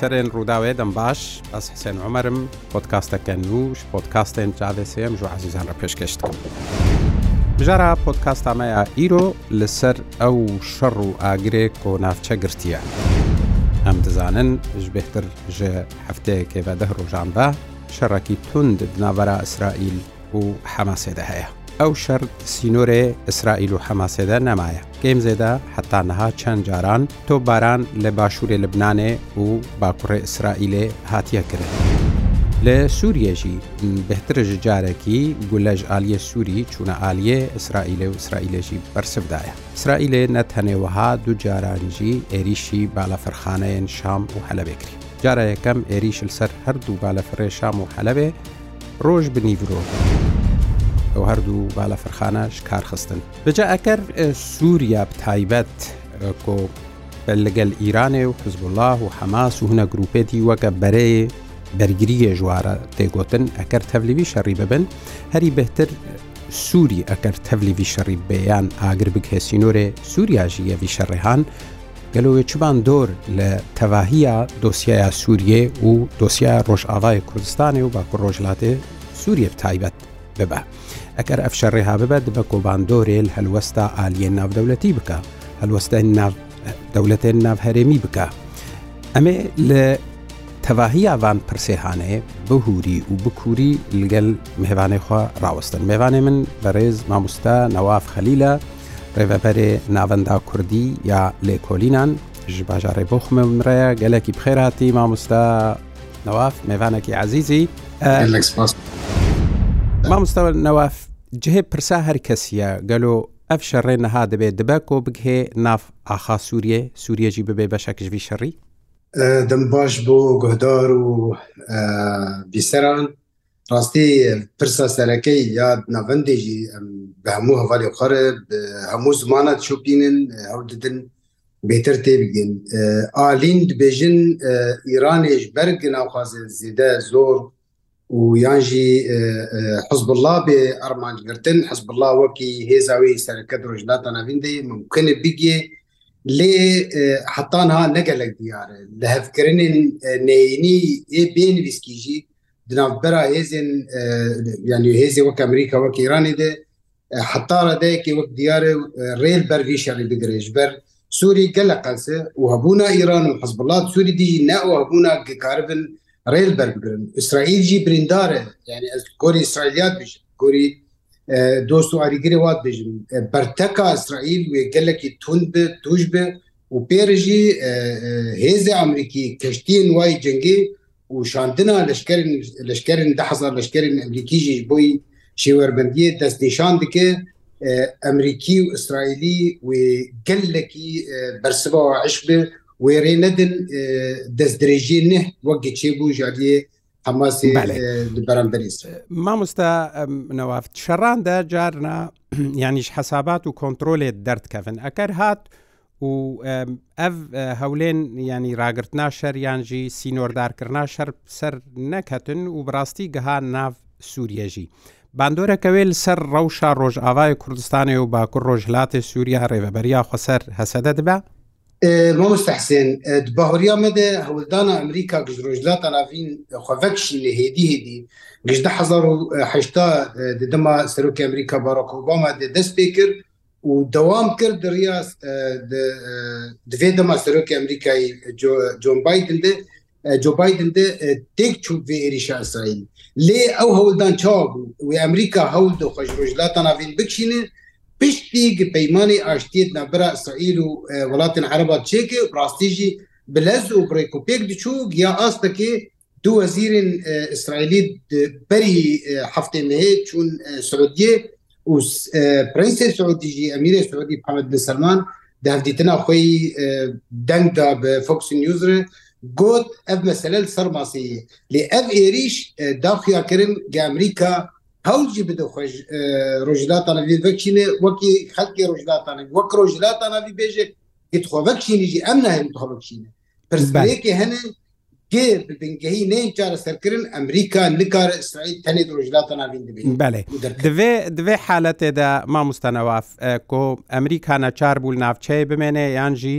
سەرێن ڕووداوێ دەم باش ئەس حسێن عمەرم پۆتکاستەکەن وش پۆتکاستێن جادەسێم ژ عزیزان ڕە پێشکەشتکەم. بژارە پۆتکاستامەیە ئیرۆ لەسەر ئەو شەڕ و ئاگرێ کۆ نافچە گرتیە. ئەم دەزانن ژ بهتر ژە هەفتەیەکێوە دە ڕۆژاندا شەڕەکی تند ناوەرە ئیسرائیل و حەماسێدە هەیە. ئەو شەر سینۆرێ ئیسرائیل و حەماسێدە نەمایە. گەیم زێدا حتانەها چەند جاران تۆ باران لە باشوورێ لەبنانێ و باکوڕێ ئیسرائیلێ هاتیە کرد. لە سووریەژی بهترژ جارێکی گولەژ ئالیە سووری چوونە ئالیە ئیسرائیلێ و ئیسرائیلێژی بەرسبدایە. ئیسرائیلێ نەتەنێوەها دوو جارانجی ئێریشی بالەفرخانەیەن شام و هەلەبێکری. جارە یەکەم ئێریش لەسەر هەردوو بالەفرێ شام و هەلەبێ ڕۆژ بنیڤۆ. ئەو هەردوو بالە فەرخانەش کارخستن بەجا ئەگەر سووریا تایبەت کۆ لەگەل ئیرانێ و حزبله و حەماس و هونە گروپێتی وەکە بەرەیە بەرگریە ژوارە تێگوتن ئەگەر تەلیوی شەڕی ببن هەری بهتر سووری ئەگەر تەلیوی شەڕی بەیان ئاگر بکەسینۆرێ سووریاژیەوی شەڕێهان گەلوێ چبان دۆر لە تەواهیە دۆسیایە سووریێ و دۆسیە ڕۆژئاوای کوردستانی و باکو ڕۆژلاتێ سووریە تایبەت ببە ئەگەر ئەف شەڕێها ببە بە کۆباندۆرێل هەلوەستا ئالیە ناودەولەتی بکە هەلوەستە دەولەتێن ناوهرێمی بکە ئەمێ لە تەواهی ئاوان پرسێهانەیە بهوری و بکووری لەگەل مهێوانەی خوا ڕاوەستن مێوانێ من بەڕێز مامۆستا نەواف خەلیلە ڕێڤەبەرێ ناوەندا کوردی یا لێکۆلینان ژ باژارڕێ بۆ خمە مرەیە گەلێکی بخێراتی مامۆستا نەواف مێوانێکی عزیزی مامستەوە نەواف جهێ پرسا هەر کەسیە گەلۆ ئەف شەڕێ نەها دەبێت دەبە کۆ بگهێ ناف ئاخا سووریێ سووریەجی ببێ بە شەکشوی شەڕی دەم باش بۆ گۆهدار و بیسەران ڕاستی پرسا سەرەکەی یا ناوەندێکی بە هەموو هەوالی خۆرە هەموو زمانە چوپینن هەو ددن بهتر تێبگین ئالین دبێژن ئیرانێش بەرگ ناوخوازن زیدە زۆر و یانژی حزب الله به ئەرمانگرتن حزب الله وەکی هێزاوی سەرکە درۆژلاتا ناویندی ممکنە بگێ لێ حتانها نەگەلک دیارە لە هەفکردن نینی ئێ بێنویسکیژی دنابرا هێزن یعنی هێزی وەک ئەمریکا وەک ایرانی دێ حتاە دەیەکی وەک دیارە ڕێل بەروی شەڕی بگرێژ بەر سووری گەلە قەنسە و هەبوونا ئیران و حزب الله سووری دی نەوە هەبوونا گکاربن و ریل برگرن اسرائیل جی برینداره یعنی از گوری اسرائیلیات بیشن گوری دوست و عریگری وات بیشن برتکا اسرائیل و گلکی تون به توش به و پیرجی هیز امریکی کشتی نوای جنگی و شاندنا لشکرین لشکرین ده هزار لشکرین امریکی جی بوی شیوربندی دست نشان دکه امریکی و اسرائیلی و گلکی برسبا و عشبه وێرە نەدن دەست درێژی نێ وەک گەچێ بوو ژاریە حماسی بەرامبەری مامۆستا نەوافت شەڕاندا جارنا یانیش حسابات و کۆنتترۆلێت دەردکەفن ئەکەر هات و ئەف هەولێن ینی ڕاگررتنا شەریانژی سینۆردارکردنا شەر سەر نەکەتن و بڕاستی گەها ناو سووریەژی. باندۆرەکەوێت سەر ڕەوشە ڕۆژئاوای کوردستانی و باکوور ڕۆژلاتی سووریا ڕێبەبەریا خۆسەر هەسەدە دەبە؟ مامۆستا حسێن باهوریا مەدە هەولدانە ئەمریکا گزرۆژلات ئەناڤین خوڤەکشی لە هێدی هێدی گشتە هەشتا دەما سەرۆکی ئەمریکا باراک ئۆباما دەست پێ کرد و دەوام کرد دڕاست دوێ دەما سەرۆکی ئەمریکای جۆن بادن دە جو بادن دە تێک چوب vê êریشا ئەسرائیل لێ ئەو هەولدان چاو بوو و ئەمریکا هەول دۆ خەژڕۆژلات ئەناڤین بچینە پشتی گپەیمانی ئاشتیت نەبرا سعیل و وڵاتن عربات چێکێ و ڕاستیژی بلەز و بڕێککوپێک دچوو گیا ئاستەکێ دو وەزیرین ئیسرائیلی بەری هەفتێ نهەیە چون سعودیە و پرنسی سعودیژی ئەمیرە سعودی پامەد بسلمان دەفدیتنا خۆی دەنگدا بە فۆکس نیوزر گوت ئەف مەسلل سەرماسیە لێ ئەف ئێریش داخیاکردن گە ئەمریکا هەوجی بدە خۆش ڕۆژداتانە وەکیینە وەکی خەکی ڕۆژداتانە وەک ڕۆژداتانەوی بێژێ هیچخۆبەکشینیجی ئەم نایم تۆبکشینە پرزبارێکی هەنە گێ بنگەهی نین چارە سەرکردن ئەمریکا نکارە ئیسرائیل تەنێت ڕۆژداتانە بێ دەوێ دەوێ حالەتێدا مامۆستانەواف کۆ ئەمریکانە چار بوو ناوچەی بمێنێ یانژی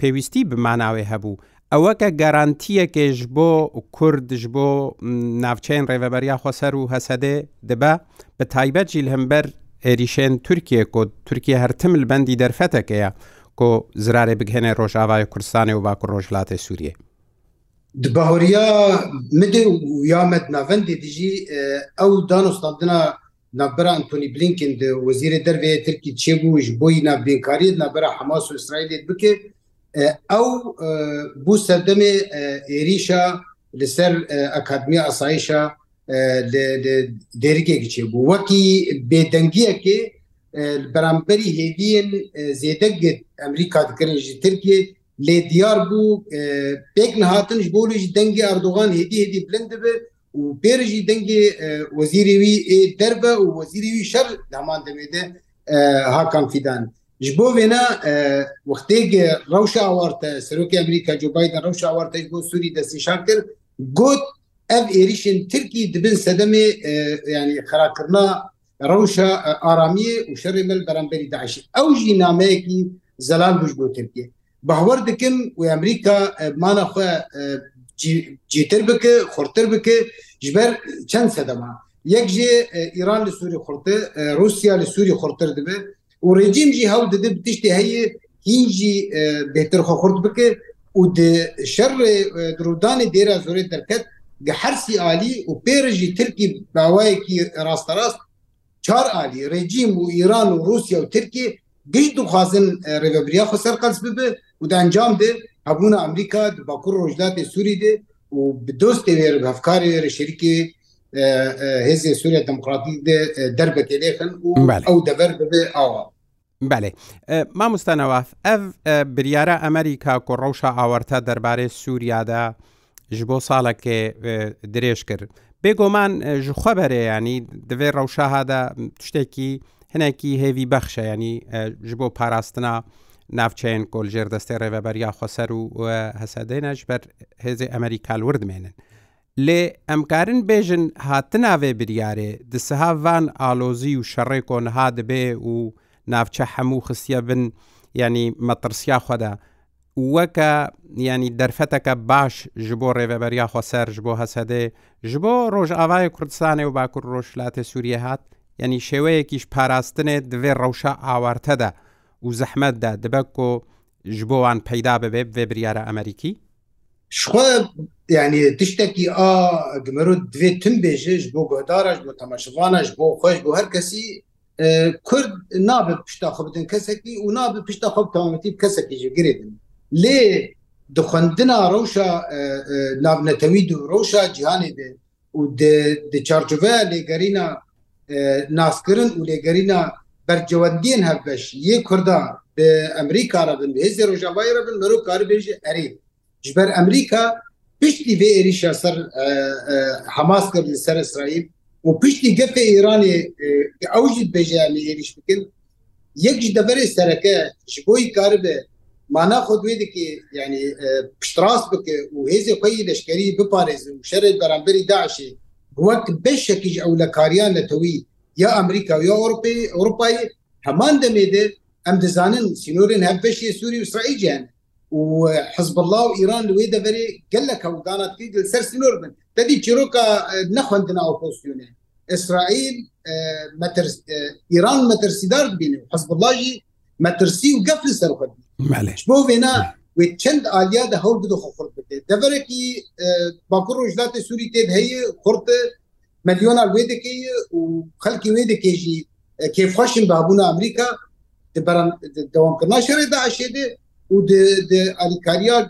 پێویستی بماناوێ هەبوو ئەوەکە گەرانتیەکێش بۆ کوردش بۆ ناوچەین ڕێبەبەریا خۆسەر و هەسەدێ دەبە بە تایبەتجیل هەمبەر عێریشێن تورکیە کۆ تورکیا هەرتم لە بەندی دەرفەتەکەیە کۆ زرارێ بگهێنێ ڕۆژاوای کوردستانی و باکو ڕۆژلاتی سووریە دباهۆریا مدێ و یامەت ناوەندی دژی ئەو دانوستاندنا نابرا ئەتونی بلینکن وەزیرە دەروێ ترکی چێبووش بۆی نابینکاری نابرا حماس و اسرائیلێت بکە ئەو بوو سەردەمێ عێریشە لەسەر ئەکادمی ئاسایشە دێرگێکی چێ بوو وەکی بێدەنگیەکێ بەرامبەری هێدیین زێدەگت ئەمریکا دکردژی ترکێ لێ دیار بوو پێک نهاتنش بۆلیش دەنگی ئاردوغان هێدی هێدی بلند بێت و پێرژی دەنگێ وەزیریوی دەربە و وەزیریوی شەر دامان دەمێدە هاکان فیدان. ji bo vêna wextê rewşa awarte Serokê Amerîka Jo Biden rewşa awarte bo Sûî destîşan kir got ev êrişên Tirkî dibin sedemê yani xerakirna rewşa aramiyê û şerê mil beremberî daşî ew jî nameyekî zelal bûj bo Tirkiye bahwar dikim û Amerîka mana xwe جیتر بکه خورتر بکه ji ber çend sedema yek jê îran li Sûî xurtir Rusya li Sûî xurtir dibe و رژیم جی هەڵ دەدە تشتی هەیە هینجی بهتر خورد بکە و د شەر درودانی دێرە زۆرێ دەکەت گە هەرسی عالی و پێرەژی ترکی باوایەکی ڕاستەڕاست چار عالی رژیم و ئیران و رووسیا و ترکی گەشت دوخوازن ڕێگەبریا خسەر قەس ببە و دەنجام دێ هەبوون ئەمریکا باکوور ڕۆژداتێ سووری دێ و بدۆستێ هەفکاری شەریکی هێزی سووریا دموکراتی دەربەتێخن و ئەو دەبەر ببێ ئاوە. بەێ مامۆستانەواف ئەف بریارە ئەمریکا کوڕەوشە ئاوەرتە دەربارەی سووریادا ji بۆ ساڵێکێ درێژ کرد. بێگۆمان ji خەبەرەیەنی دەبێت ڕەوشەهادا تشتێکی هەنێکی هێوی بەخشەیەنی ji بۆ پاراستنا ناوچەین کۆلژێر دەستی ڕێبەبەر یا خۆسەر و هەسەدەێنە ji بەر هێزی ئەمریکال وردمێنن. لێ ئەمکارن بێژن هاتنناوێ بریارێ دسەها ڤان ئالۆزی و شەڕێ کۆنها دەبێ و ناوچە هەموو خستە بن ینی مەترسیا خۆدا وەکە ینی دەرفەتەکە باش ji بۆ ڕێڤەبەریا خۆسەر ji بۆ هەسەدێ ji بۆ ڕۆژاوای کوردستانی و باکوور ڕۆژلاتە سووریە هات ینی شێوەیەکیش پاراستنێ دەوێ ڕەوشە ئاوارتەدا و زەحمەتدا دبە کۆ ji بۆوان پەیدا ببێ بێ بریارە ئەمریکی شخوا يعني تشتكي اه جمرو دوی تم بيجيش بو گهدارش بو تماشوانش بو خوش بو هر کسی کرد نابه پشتا خوبتن کسکی و نابه پشتا خوب تمامتی کسکی جو گریدن لی دخندنا روشا نابنتوی دو روشا جهانی ده و د چارچوه لګرینا ناسکرن او لګرینا برجوندین هبش یی کوردا د امریکا را بن هزه روجا وایره بن مرو کار بیج اریب ji ber Amerika piştî vê êrişa ser Hamas kir li ser İsrail û piştî gefê İranê ew jî dibêje lê êriş bikin yek ji deverê sereke ji bo karibe mana xwe wê dike yani piştras bike û hêzê xwe leşkerî biparêzin û şerê beramberî daşê wek beşekî ji ewlekariyan netewî ya Amerika ya Avrupayê Avrupayê heman demê de em dizanin sînorên hevbeşê Sûî İsraîl cehne وحزب الله وإيران لوي دفري قال لك وقالت في السر سنور بن تدي تشيروكا نخوندنا وبوستيوني إسرائيل مترس إيران مترسيدار بينه حزب الله جي مترسي وقفل سر خد معلش بو فينا وتشند آليا ده هول بدو خورد بده دفري كي باكر رجلات سوري تيد هي خورد مليون الويدكي وخلقي ويدكي جي كيف خشن بابونا أمريكا بران دوام كرنا شري داعش ده و alikariya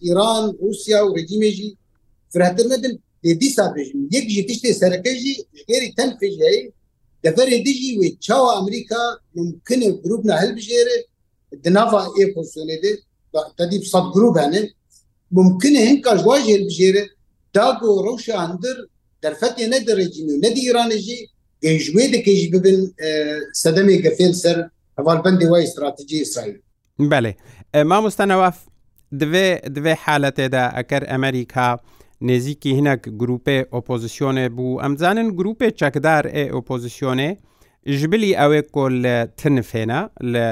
İran Rusya û rejimêjî firhetir nedin dîsa rejim yek jî tiştê sereke jî gerî ten fêjeyê deferê dijî wê çawa Amerika mumkin e grubna helbijêre di nava êposyonê de tedî sab grup hene mumkin e hin kaj wa jêbijêre da go rewşa hindir derfetê ne de rejîm ne de İranê jî gejwê dike jî bibin sedemê gefêl ser hevalbendê wa stratejî İsrail. Belê. مامۆستانەوە دوێ دوێ حالە تێدا ئەکەر ئەمریکا نێزییکی هینەک گروپێ ئۆپۆزیسیۆنێ بوو ئەمزانن گروپێ چەکدار ئێ ئۆپۆزیسیۆنێ ژبلی ئەوێ کۆل لە تنفێنە لە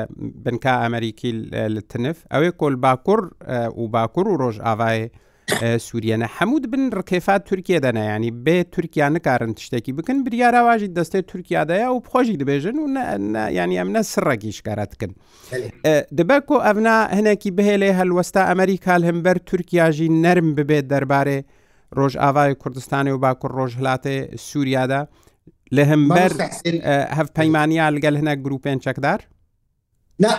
بنکە ئەمریکی لە تنف ئەوێ کۆل باکوور و باکوور و ڕۆژ ئاوایە سووریەنە هەمود بن ڕکێفات تورکیا دەنایانی بێ تورکیا نکارن تشتێکی بکن بریاراواژی دەستێ تورکیاداە و خۆشی دەبێژن و ینی ئەمە سڕێکی شکارەتکن دەبە کۆ ئەفنا هەنێکی بهێلێ هەلوەستا ئەمریکال هەمبەر تورکیاژی نەرم ببێت دەربارێ ڕۆژ ئاوای کوردستانی و باکوور ڕۆژهلاتێ سووریادا لە هەمبەر هەف پەیمانیا لەگەل هەنە گروپێن چەکدار؟ نه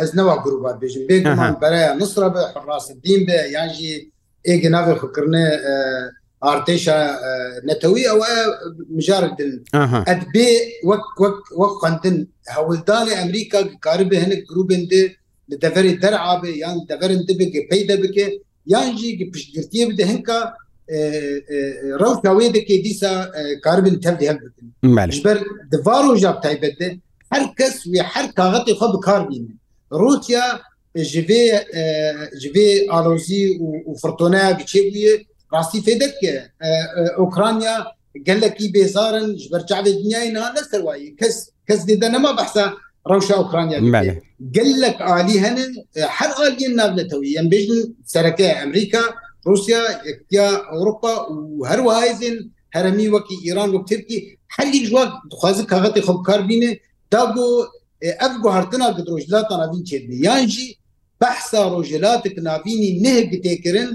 ئەزنەوە گروبات بێژم بێ بەرە نسرە بە ڕاستدین بێ یانژی ايه نافي فكرنا ارتيشا نتوي او مجار دن ادبي وك وك وك قنتن هولدالي امريكا قارب هنك جروب اند لدفر درعه يعني دفر اند بك بيد بك يعني جي بشكرتيه بده هنكا روشا ويد كي ديسا قارب تبدي هل بر دفارو جاب تايبته هر كس وي هر كاغتي خب كار بين روسيا جبێ جبێ ئالۆزی و فرتۆنا بچێبووە ڕاستی فێدەکە ئۆکرانیا گەلکی بێزارن بەرچاوێ دنیای نا لەسەروایی کەس کەس دێدە نەما بەحسا ڕەوشا ئۆکرانیا گەلک عالی هەنن هەر ئالیان نابلێتەوەی ئەم بێژن سەرەکە ئەمریکا رووسیا یەکتیا ئەوروپا و هەروەهایزن هەرمی وەکی ئیران و ترکی هەلی ژوا دخوازی کاغەتی خۆکار بینێ دا بۆ ئەف گوهرتنا گدرۆژلاتان ئەین چێبی یانجی بەحسا ڕۆژێلاتێک ناوینی نەیەک تێکردن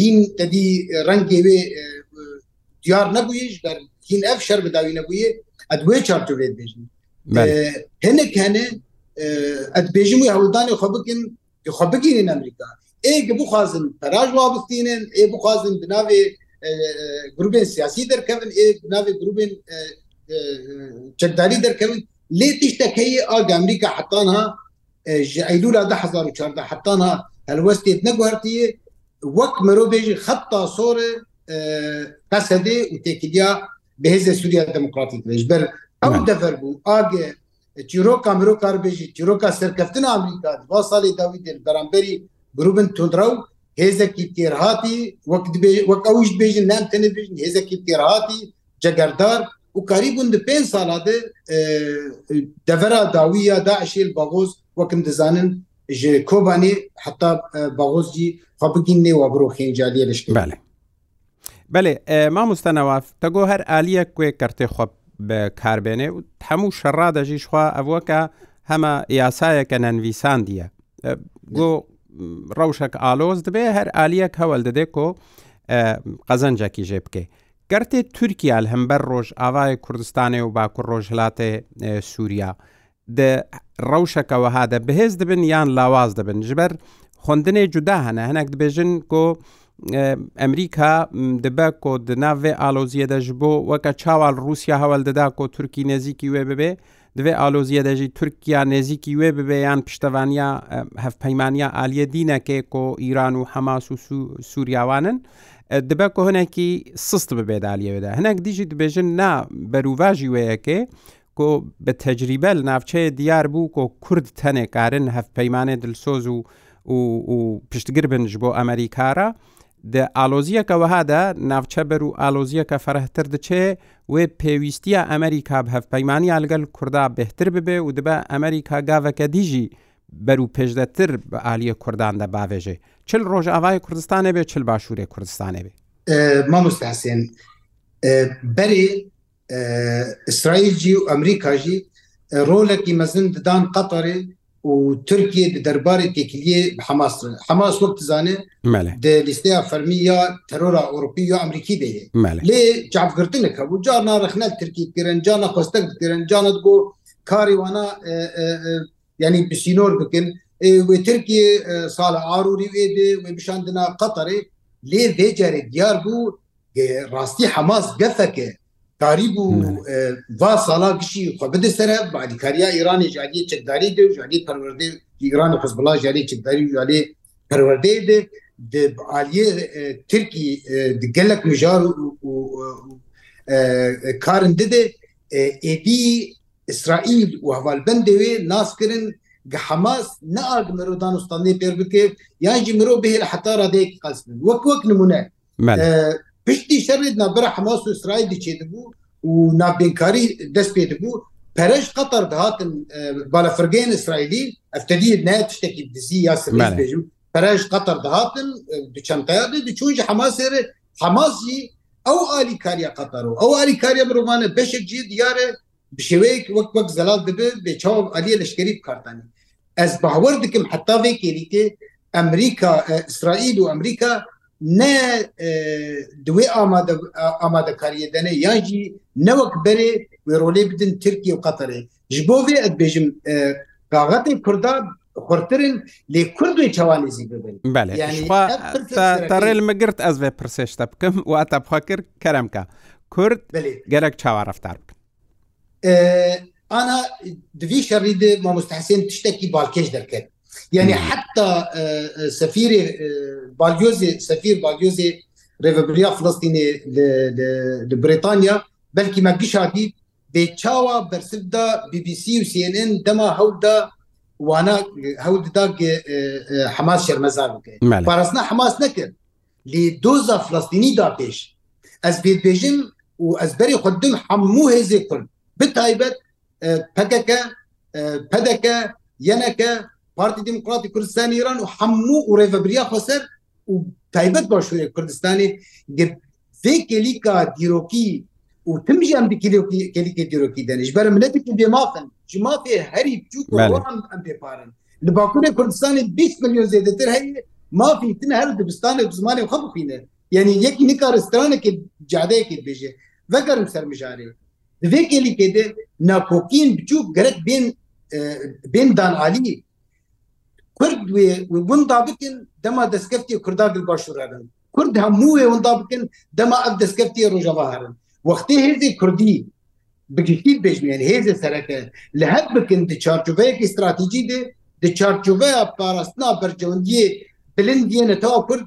هین تدی ڕەنگێ وێ دیار نەبوویش هین ئەف شەر بداوی نەبووە ئەدوێ چارتوێت بێژن هەنێک هەنێ ئەتبێژم و هەولدانی خۆ بکن خۆ بگیرین ئەمریکا ئێگ بخوازن پەراژ وابستینن ئێ بخوازن بناوێ گروبێن سیاسی دەرکەون ئێ بناوێ گروبێن چەکداری دەرکەون لێ تیشتەکەی ئاگ ئەمریکا حتانها ئەیلولا 2014 حتانا هەلوەستێت نەگوارتیە وەک مرۆڤێژی خەتا سۆرە پەسەدێ و تێکیا بەهێزە سووریا دموکراتیک لەش بەر ئەو دەفەر بوو ئاگە چیرۆکا مرۆکار بێژی چیرۆکا سەرکەفتن ئەمریکا با ساڵی داوی دێ بەرامبەری گروبن تونرا و هێزەکی تێرهاتی وەک وەک ئەوش بێژن نامتەنە بژن هێزەکی تێرهاتی جەگەردار و کاری بوون پێ ساڵادە دەڤرا داویە داعشیل باغۆز وەکم دەزانن ji kovanê heta bagoz jî xbigîn nêwa birroxên caliye leşkin belê Belê mamosta newav te got her aliye kuê kertê xwe bi karbênê û hemû şerra de jî xwa ev weke hema yasayeke nenvîsan diye got rewşek aloz dibe her aliyek hewel dide ku qezencekî jê bike Gertê Türkiye li hember roj avayê Kurdistanê û bakur roj hilatê Sûriya. ڕەوشەکەەوە هادە بەهێز دەبن یان لاواز دەبن ژبەر خوندنێ جودا هەنە هەنێک دبێژن کۆ ئەمریکا دبە کۆ دناوێ ئالۆزیە دەژ بۆ وەکە چاوال رووسیا هەوڵ دەدا کۆ تورکی نێزییکی وێ ببێ دوێ ئالۆزیە دەژی تورکیا نێزییکی وێ ببێ یان پشتەوانیا هەفپەیمانیا ئالیە دینەکێ کۆ ئیران و هەماس و سووریاوانن دبە کۆ هەنێکی سست ببێ دالیەوێدا هەنێک دیژی دبێژن نا بەروواژی وەیەکێ کۆ بە تەجریبە لە ناوچەیە دیار بوو کۆ کورد تەنێکارن هەفت پەیمانێ دلسۆز و و پشتگر بنش بۆ ئەمریکارە ئالۆزیەکەوەهادا ناوچە بەر و ئالۆزیەکە فەرهتر دچێ وێ پێویستیە ئەمریکا هەفت پەیمانی ئالگەل کووردا بهتر ببێ و دبە ئەمریکا گاوەکە دیژی بەر و پێشدەتر بە ئالیە کورداندا باوێژێ چل ڕۆژ ئاوای کوردستانە بێ چل باشوورێ کوردستانە بێ مامۆستاسێن بەری اسرائیل جی و ئەمریکا ژی ڕۆلێکی مەزن ددان قەتەرێ و ترکیه د دربارې تکلیه حماس حماس وخت ځانه د لیستیا فرمیه ترور اوروپی او امریکای دی له جعب ګرتنه کبو جانا رخنه ترکیه ګرن جانا خوستک ګرن جانا دغو کاری وانا یعنی بسینور بکن و ترکیه سال عاروری و دې و بشاندنا قطر له دې جری دیار بو راستی حماس قفکه قریب و وا سالا گشتی خو بده سره بعد کاریا ایران جادی چکداری دی جادی پرورده ایران حزب الله جادی چکداری جادی پرورده دی د عالیه ترکی د ګلک مجار او کارن دده ایدی اسرائیل او حوالبند وی ناس کرن حماس نه اګ مرو دانستاني پیر بکې یا جمرو به حتی را دې قسم وک وک نمونه هیچ دیشەێت نابرا حماس و اسرائیل دیچێتبوو و نابێنکاری دەست پێدەبوو پەرش قەتەر دەهاتن بالەفرگەین اسرائیلی ئەفتەدی نایە تشتێکی دزی یا سبێژوو پەرش قەتەر دەهاتن دوچەندتەیاد دچونجی حماسێرە حماسی ئەو عالی کاریە قەتەر و ئەو عالی کاریە بڕوانە بەشێک جی دیارە بشێوەیەك وەک وەک زەلال دەبێت بێ چاوم علیە لەشکری بکارتانی ez bahwar dikim heta vê kêrîkê Amerika Israîl û Amerika ne diwê amade amadekariye dene yan jî newek berê wê rolê bidin Tirkiye û Qatarê ji bo vê edbêjim gaxetê Kurda xurtirin lê Kurd û çawanêzî bibin rêl me girt ez vê pirsêj te bikim û eta bixwa kir kerem ka Kurd gelek çawa reftar bikin Ana divî şerî de mamostehsên tiştekî balkêj derket يعني حتى سفير باليوزي سفير باليوزي ريفبريا فلسطيني لبريطانيا بلكي ما قش هادي بتشاوا برسبدا بي بي سي وسي ان ان دما هودا وانا هود دا حماس شرمزار بارسنا حماس نكر لدوزا فلسطيني دا بيش از بيت بيجم واز بري خدم حمو هزي كل بتايبت بدك بدك ينك پارتی دموکراتی کوردستان ایران و هەموو و ڕێڤەبریا خۆسەر و تایبەت باشوێ کوردستانی کلیکا دیرۆکی و تمژی ئەم کلیکە دیرۆکی دەنیش بەرە منەتی بێ مافن ji mafê herî çûk em pêparin Li Bakurê Kurdistanê 20 milyon zêdetir heye mafî tin her dibistanê zimanê xwe bixîne yani yekî nikar stranekê cadeyekê bêje vegerim ser mijarê Divê kelîkê de nakokiyên biçûk gerek bên bên dan alî Kurd wê win da bikin dema destkeftê Kurdar dil başûrerin. Kurd hemû wê win da bikin dema ev destkeftê rojava herin. Wextê hêzê Kurdî بگشتی بێژمیان هێزە سەرەکە لە هەر بکن د چارچوبەیەکی استراتیجی دێ د چارچوبەیە پاراستنا بەرجەوەندیە بلندێنە تا کورد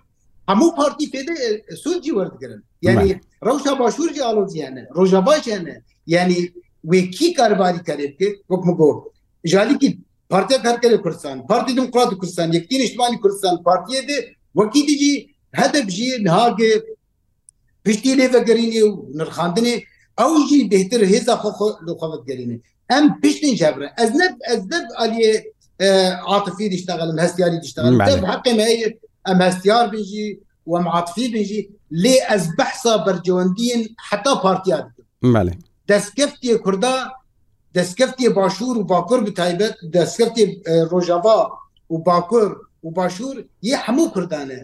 هەموو پارتی فێدە سوجی وەردگرن یعنی ڕوشا باشوورجی ئالۆزیانە ڕۆژە باشێنە یعنی وێکی کارباری کارێت کرد وەکمگۆ ژالیکی Partiya Perkele Kurdistan, Parti Demokratik Kurdistan, Yektiğin İçtimani Kurdistan partiye de vekî dijî hedef jî nihagê piştî lê vegerînê û nirxandinê ew jî dehtir hêza xwe vegerîne. Em piştên jebrin. Ez ne ez dev aliyê عاطفî diştegelim hestiyarî diştegelim. Dev heqê me heye em hestiyar bin jî û em عاطفî bin jî lê ez behsa bercewendiyên heta partiya dikim. Destkeftiyê Kurda دەستکەفتی باشوور و باکوور بتایبەت دەستکەفتی ڕۆژاوا و باکوور و باشوور یە هەموو کوردانە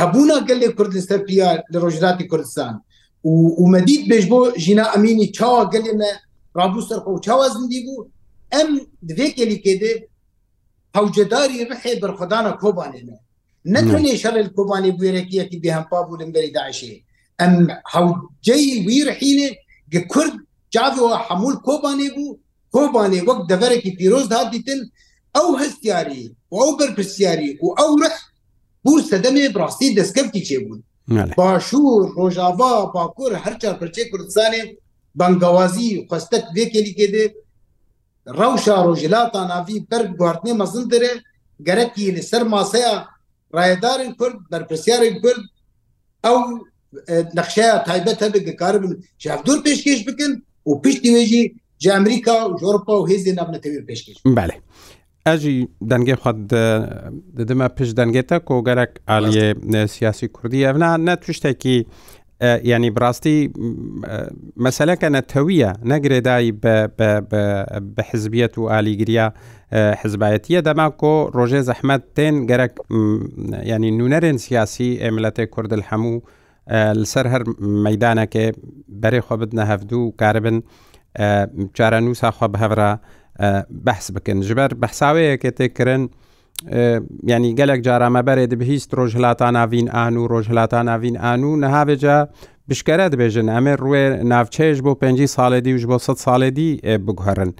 هەبوونا گەلێک کوردستە پیا لە ڕۆژراتی کوردستان و مەدید بێژ بۆ ژینا ئەمینی چاوە گەلێنە ڕابوو سەرخۆ و چاوە زندی بوو ئەم دوێ کلیکێدێ هەوجداری ڕحێ بەرخدانە کۆبانێنە نتوانێ شەل کۆبانی بێرەکیەکی بێهمپا بوو لەمبەری داعشێ ئەم هەوجەی وی رحینێ گە کورد جاوەوە هەمول کۆبانێ بوو کۆبانێ وەک دەبەرێکی پیرۆز دادیتن ئەو هەستیاری و ئەو بەرپسیاری و ئەو ڕخ بوو سەدەمێ بڕاستی دەستکەفتی چێبوون باشوور ڕۆژاوا باکوور هەرچار پرچێ کوردستانێ بەنگوازی خستەک وێکێلی کێدێ ڕەوشا ڕۆژلاتا ناوی بەر گواردنێ مەزن درێ گەرەکی لەسەر ماسەیە ڕایدارن کورد بەرپسیارێک کورد ئەو نقشەیە تایبەت هەبێ کار بن شافدور پێشکەش بکن و پشتی وێژی جا ئەمریکا و ژۆرپا و هێزی نابنەتەوی پێشکەش بەێ. ئەژی دەنگێ خۆت دەدەمە پشت دەنگێتە کۆگەرەك ئالیێ سیاسی کوردی ئەنا نە توشتێکی ینی بڕاستی مەسلەکە نەتەویە نەگرێدایی بە حزبیەت و ئالیگریا حزبایەتە دەما کۆ ڕۆژێ زەحمەت تێن گەرەك ینی نوونەرێن سیاسی ئێملەتی کوردل هەموو لەسەر هەر مەدانەکێ بەرێ خۆ بدنە هەفتوو کاربن. چاران وساخوا بەهەورە بەحس بکەن ژبەر بەحساوەیە کێتێکردن ینی گەلێک جارامە بەرێ دەبهیست ڕۆژ هەلاتان ناوین ئان و ڕۆژ هەلاتان ناوین ئان و نەهاوێجا بشکرە دەبێژن ئەمێ ڕوێ ناوچەیەش بۆ 5 ساڵێدی وش بۆ 100 ساڵێدی بگوهرن.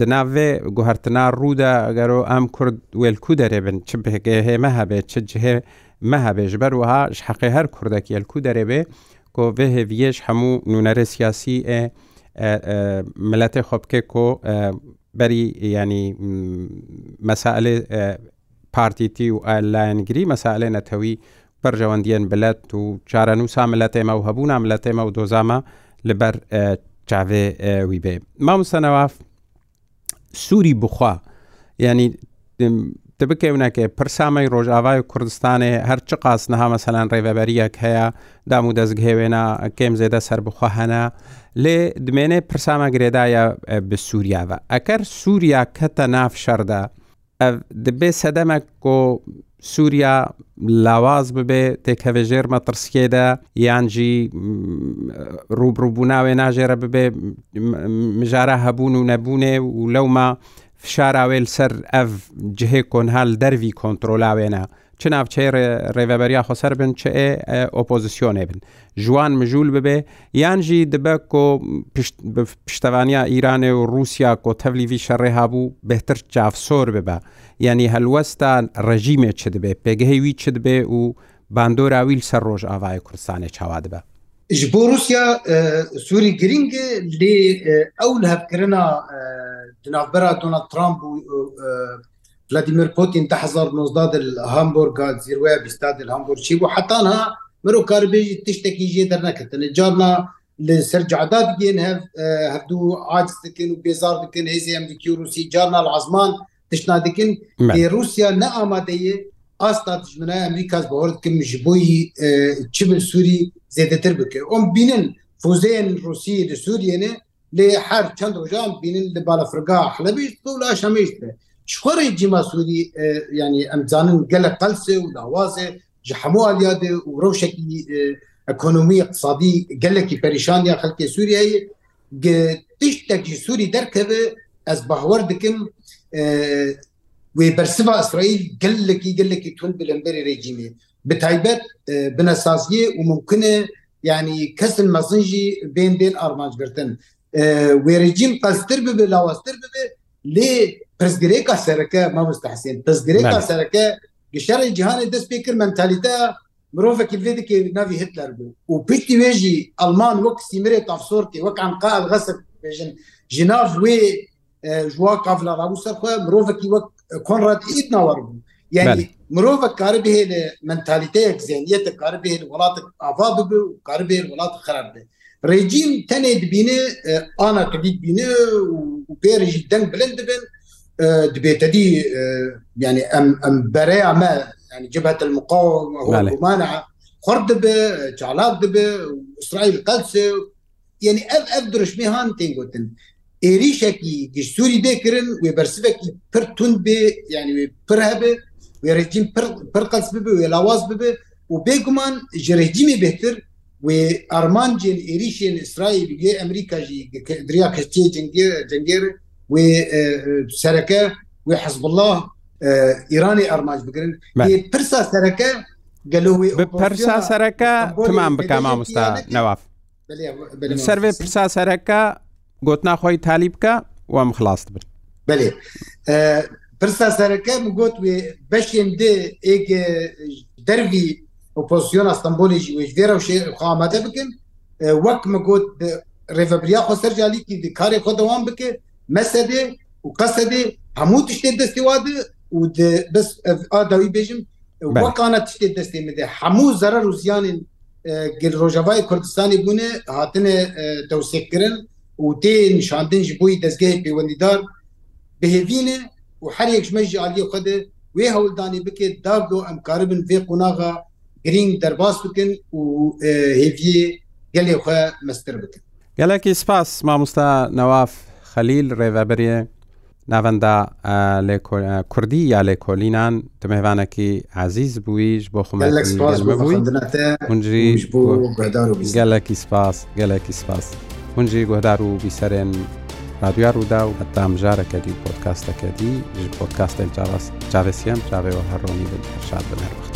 دناوێ گوهرتنا ڕوودا ئەگەرۆ ئەم کورد وێلکو دەرێبن چ بهێ هێمە هەبێت چ جهێ مەهەبێژ بەروەها حەقی هەر کوردەکی ئەلکو دەرێبێ کۆڤێ هێویش هەموو نوونەرە سیاسی ئێ ملەتی خۆ بکێ کۆ بەری ینی مەساالێ پارتیتی و ئاللاەنگری مەساالێ نەتەوی پەرژەوەندیان بلەت و چارە نووسا ملەتێمە و هەبوونا ملەتێمە و دۆزامە لەبەر چاوێ وی بێ مامسەنەواف سووری بخوا ینی بکەونەکە پرسامەی ڕۆژاوای کوردستانێ هەرچ قاس نەها مەسەلاەن ڕێبەبەریەک هەیە دام و دەستگهێوێنە کێم زێدە سەر بخوا هەنا لێ دمێنێ پرسامە گرێدایە بە سووریاوە ئەگەر سووریا کەتە ناف شەردا دەبێ سەدەمە کۆ سووریا لاواز ببێ تێکەوێژێر مەترسکێدا یانجی ڕوبڕووبووناوێ ناژێرە ببێ مژارە هەبوون و نەبوونێ و لەوما فشاراوێل سەر ئەف جهێ کۆنهال دەروی کۆنتترۆلاوێنە چ ناوچەی ڕێڤەبەریا خۆسەر بن چ ئێ ئۆپۆزیسیۆنێ بن ژوان مژول ببێ یانجی دبە کۆ پشتوانیا ئیرانێ و رووسیا کۆ تەولیوی شەڕێ هابوو بهتر چافسۆر ببە یعنی هەلوەستان ڕژیمێ چ دبێ پێگەهێوی چ دبێ و باندۆراویل سەر ڕۆژ ئاوای کوردستانی چاوا دبە ji bo Rusya Sûî giring lê ew li hevkirina ناوبەرا دۆنا ترامپ و ولادیمیر پوتین تا 1990 هامبورگا زیروە بیستا هامبور چی بوو حتاها مرۆ کاربێژی تشتێکی ژێ دەرنەکردن جارنا لە سەر جعدا بگێن هەفتو عاجز دکن و بێزار بکن هێزی ئەمریکی و روسی جارنا عزمان تشنا دکن روسیا نە ئامادەیە ئاستا دژمنای ئەمریکاز بەوەردکم ji بۆی چ من سووری زێدەتر بکە ئۆم بینن فوزەیەن روسی لە سووریێنە لێ هەر چەند ڕۆژان بینن لە بالەفرگا حلبی لا هەمیش بێ شخۆڕی جیما سوودی ینی ئەمزانن گەلە قەلسێ و لاوازێ ji hemû aliyadê û rewşekî ekonomî iqtisadî gelekî perîşaniya xelkê Sûriyeyê tiştek ji Sûî derkeve ez bahwer dikim wê bersiva İsraîl gelekî gelekî tun bilemberê rejîmê bi taybet binesasiye û mumkin e yani kesin mezin jî bên bên armanc girtin wêrêcîn qeztir bibe lawaztir bibe lê pirsgirêka sereke mamosta Hesên pirsgirêka sereke gişerê cihanê dest pê kir mentalîte mirovekî vê dike navî Hitler bû û piştî wê jî Alman wek sîmirê tafsortê wek anqa elgesek bêjin ji nav wê jwa kavlarabû serxwe mirovekî wek Konrad îd nawar bû yani mirov kar bihêle mentaliteyek zeniyete kar bihêl welatek ava bibe û kar bihêl welat xerab be. rejîm tenê dibîne ana kredit bîne û pêr jî deng bilind dibin dibête dî yani em em bereya me yani cibhet muqawmana xor dibe çalak dibe İsrail qelse yani ev ev duruşmê han tên gotin êrîşekî giş Sûî dê kirin wê bersivekî pir tund bê yani wê pir hebe wê rejîm pir qes bibe wê lawaz bibe û bêguman ji rejîmê bêhtir و ئەرمانجین عێریشین ئیسرائیل گوێ ئەمریکا دریا کەستی جنگێر و سەرەکە و حزب الله ئیرانی ئەرماج بگرن پرسا سەرەکە گەلوی پرسا سەرەکە تمان بک مامۆستا نەواف سەرێ پرسا سەرەکە گوتنا خۆی تالی بکە وام خلاص بن بێ پرسا سەرەکە گوت بەشێن دێ ئێ دەروی ئۆپۆزیۆن ئەستەمبولێکی وێژێرە و شێخامەتە بکن وەک مگوت ڕێڤبریا خۆ سەرجالیکی کارێ خۆ دەوام بکە مەسەدێ و قەسەدێ هەموو تشتێ دەستی وادە و بس ئاداوی بێژم وەکانە تشتێ دەستی بدە هەموو زەرە و زیانین گل ڕۆژەوای کوردستانی بوونێ هاتنێ دەوسێکردن و تێ نیشاندن ji بووی دەستگەی پەیوەندیدار بهێوینێ و هەرێک ژمەژی عالیە خودێ وێ هەولدانی بکێ داگۆ ئەم کاربن فێ قوناغا گرنگ دەرباز بکن و هێویە گەلێ خۆ مەستر بکن گەلێکی سپاس مامۆستا نەواف خەلیل ڕێڤەبریە ناوەندا کوردی یا لێ کۆلینان دمێوانێکی عزیز بوویش بۆ خمەجری گەلێکی سپاس گەلێکی سپاس هونجی گۆدار و بیسەرێن رادیویا ڕوودا و هەتامژارەکەدی پۆتکاستەکەدی ژ پۆتکاستێن چاوەسیەم چاوێەوە هەڕۆمی بن هەرشاد بنەرخت